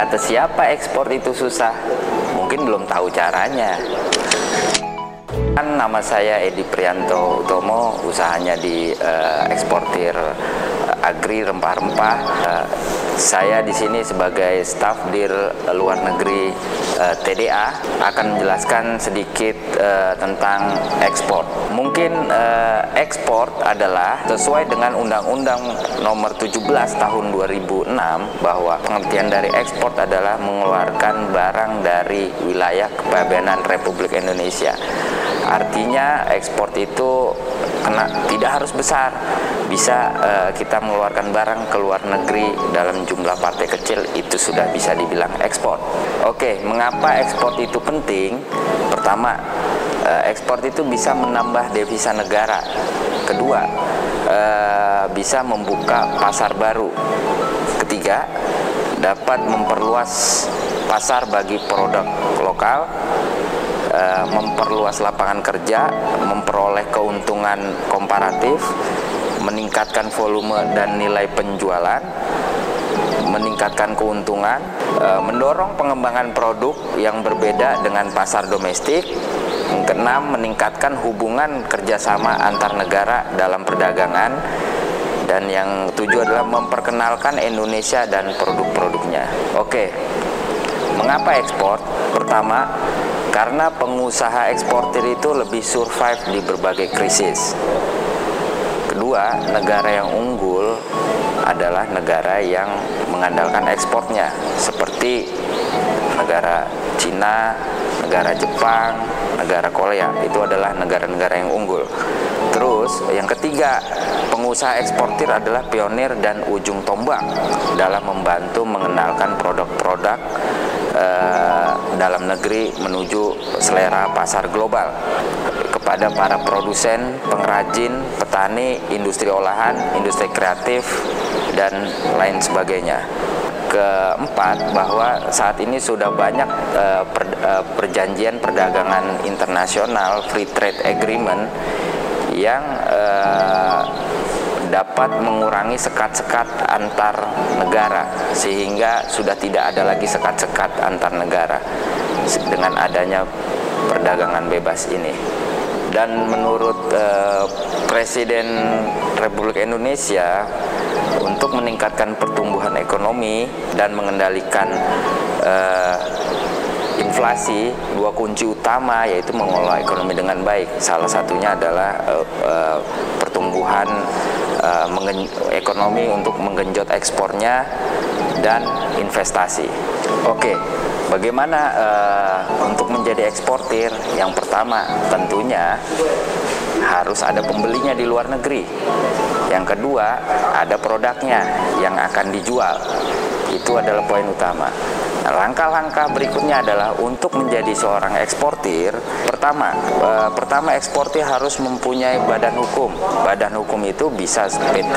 Kata siapa ekspor itu susah? Mungkin belum tahu caranya. Kan nama saya Edi Prianto Utomo, usahanya di uh, eksportir uh, agri rempah-rempah. Uh, saya di sini sebagai staf dir luar negeri uh, TDA akan menjelaskan sedikit uh, tentang ekspor. Mungkin uh, ekspor adalah sesuai dengan Undang-Undang Nomor 17 Tahun 2006 bahwa pengertian dari ekspor adalah mengeluarkan barang dari wilayah kepabeanan Republik Indonesia. Artinya ekspor itu kena tidak harus besar. Bisa uh, kita mengeluarkan barang ke luar negeri dalam jumlah partai kecil itu sudah bisa dibilang ekspor. Oke, mengapa ekspor itu penting? Pertama, uh, ekspor itu bisa menambah devisa negara. Kedua, uh, bisa membuka pasar baru. Ketiga, dapat memperluas pasar bagi produk lokal Eh, memperluas lapangan kerja, memperoleh keuntungan komparatif, meningkatkan volume dan nilai penjualan, meningkatkan keuntungan, eh, mendorong pengembangan produk yang berbeda dengan pasar domestik, keenam meningkatkan hubungan kerjasama antar negara dalam perdagangan, dan yang tujuh adalah memperkenalkan Indonesia dan produk-produknya. Oke, mengapa ekspor? Pertama, karena pengusaha eksportir itu lebih survive di berbagai krisis. Kedua, negara yang unggul adalah negara yang mengandalkan ekspornya, seperti negara Cina, negara Jepang, negara Korea. Itu adalah negara-negara yang unggul. Terus, yang ketiga, pengusaha eksportir adalah pionir dan ujung tombak dalam membantu mengenalkan produk-produk Eh, dalam negeri menuju selera pasar global kepada para produsen, pengrajin, petani, industri olahan, industri kreatif, dan lain sebagainya. Keempat, bahwa saat ini sudah banyak per, uh, perjanjian perdagangan internasional (free trade agreement) yang uh, dapat mengurangi sekat-sekat antar negara sehingga sudah tidak ada lagi sekat-sekat antar negara dengan adanya perdagangan bebas ini. Dan menurut eh, Presiden Republik Indonesia untuk meningkatkan pertumbuhan ekonomi dan mengendalikan eh, inflasi dua kunci utama yaitu mengelola ekonomi dengan baik. Salah satunya adalah uh, uh, pertumbuhan uh, ekonomi untuk menggenjot ekspornya dan investasi. Oke, bagaimana uh, untuk menjadi eksportir? Yang pertama, tentunya harus ada pembelinya di luar negeri. Yang kedua, ada produknya yang akan dijual. Itu adalah poin utama. Langkah-langkah berikutnya adalah untuk menjadi seorang eksportir. Pertama, e, pertama eksportir harus mempunyai badan hukum. Badan hukum itu bisa PT,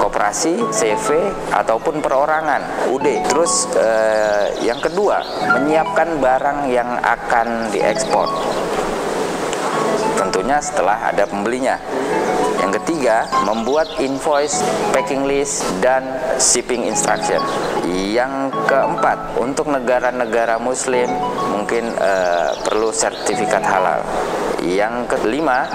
koperasi, CV ataupun perorangan, UD. Terus e, yang kedua, menyiapkan barang yang akan diekspor. Tentunya setelah ada pembelinya. Yang ketiga, membuat invoice, packing list, dan shipping instruction. Yang keempat, untuk negara-negara muslim mungkin uh, perlu sertifikat halal. Yang kelima,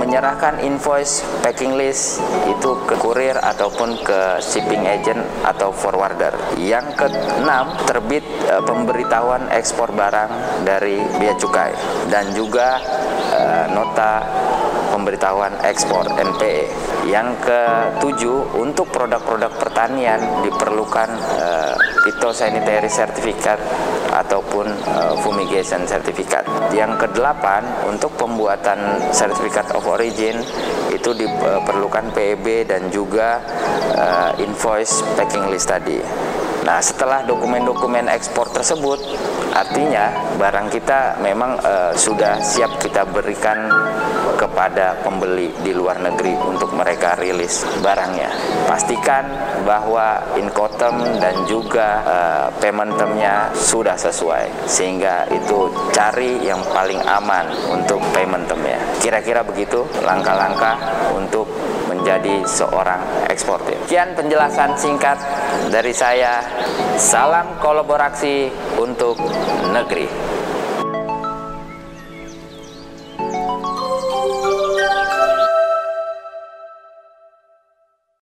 menyerahkan invoice packing list itu ke kurir ataupun ke shipping agent atau forwarder. Yang keenam, terbit e, pemberitahuan ekspor barang dari bea cukai dan juga e, nota pemberitahuan ekspor NPE. Yang ketujuh, untuk produk-produk pertanian diperlukan uh, phytosanitary certificate ataupun uh, fumigation certificate. Yang kedelapan, untuk pembuatan certificate of origin itu diperlukan PEB dan juga uh, invoice packing list tadi. Nah, setelah dokumen-dokumen ekspor tersebut, artinya barang kita memang uh, sudah siap kita berikan kepada pembeli di luar negeri untuk mereka rilis barangnya. Pastikan bahwa incoterm dan juga uh, payment termnya sudah sesuai sehingga itu cari yang paling aman untuk payment termnya. Kira-kira begitu langkah-langkah untuk menjadi seorang eksportir. Sekian penjelasan singkat dari saya. Salam kolaborasi untuk negeri.